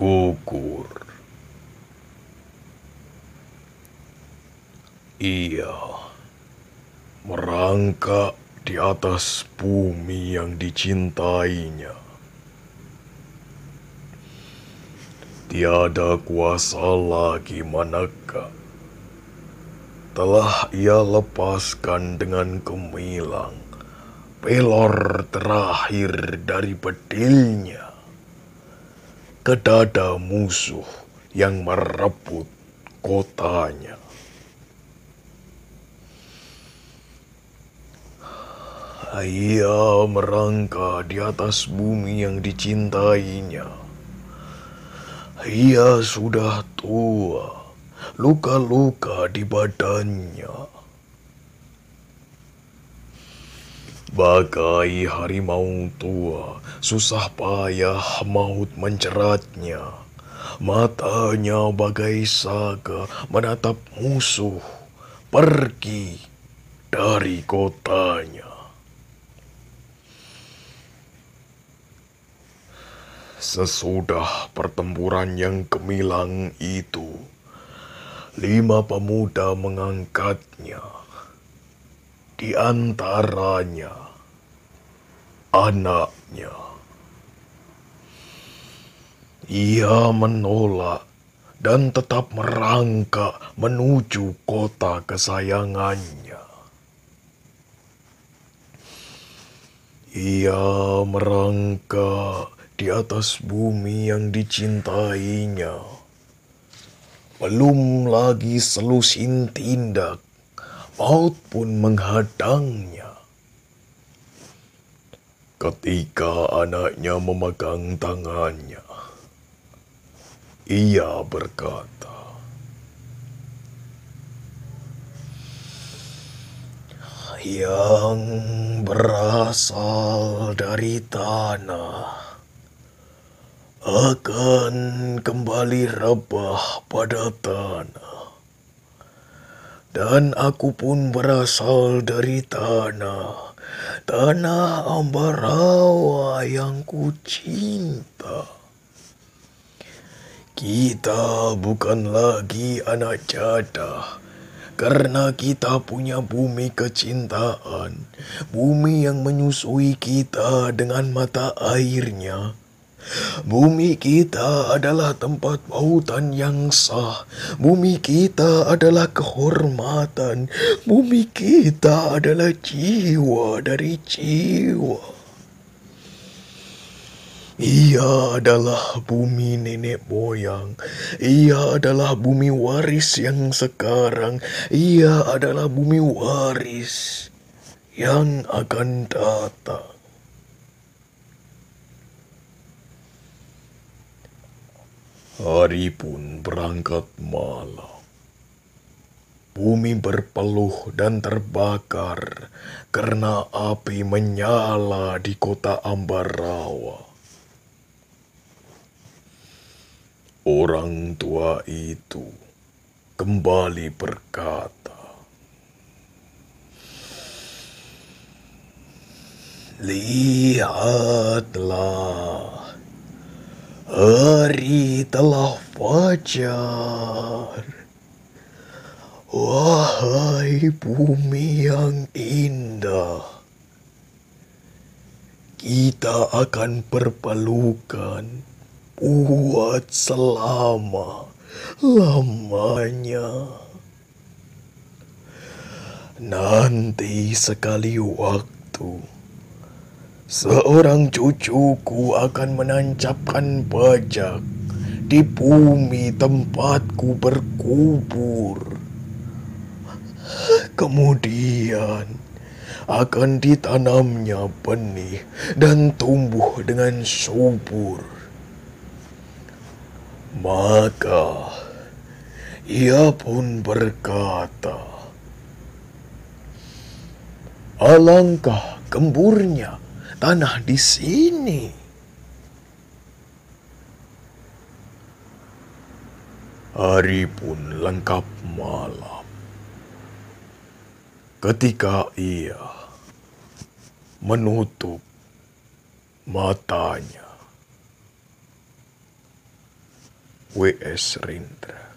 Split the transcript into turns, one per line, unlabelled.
gugur. Ia merangkak di atas bumi yang dicintainya. Tiada kuasa lagi manakah telah ia lepaskan dengan gemilang pelor terakhir dari bedilnya ke dada musuh yang merebut kotanya. Ia merangka di atas bumi yang dicintainya. Ia sudah tua, luka-luka di badannya. Bagai harimau tua, susah payah maut menceratnya. Matanya bagai saga menatap musuh pergi dari kotanya. Sesudah pertempuran yang gemilang itu, lima pemuda mengangkatnya. Di antaranya anaknya. Ia menolak dan tetap merangkak menuju kota kesayangannya. Ia merangkak di atas bumi yang dicintainya. Belum lagi selusin tindak, maut pun menghadangnya. Ketika anaknya memegang tangannya, ia berkata, "Yang berasal dari tanah." akan kembali rebah pada tanah. Dan aku pun berasal dari tanah, tanah ambarawa yang kucinta. Kita bukan lagi anak jadah, karena kita punya bumi kecintaan, bumi yang menyusui kita dengan mata airnya Bumi kita adalah tempat pautan yang sah. Bumi kita adalah kehormatan. Bumi kita adalah jiwa dari jiwa. Ia adalah bumi nenek moyang. Ia adalah bumi waris yang sekarang. Ia adalah bumi waris yang akan datang. Hari pun berangkat malam. Bumi berpeluh dan terbakar karena api menyala di kota Ambarawa. Orang tua itu kembali berkata, Lihatlah, Hari telah fajar. Wahai bumi yang indah, kita akan berpelukan buat selama lamanya. Nanti sekali waktu Seorang cucuku akan menancapkan bajak di bumi tempatku berkubur. Kemudian akan ditanamnya benih dan tumbuh dengan subur. Maka ia pun berkata, Alangkah gemburnya tanah di sini. Hari pun lengkap malam. Ketika ia menutup matanya, W.S. Rendra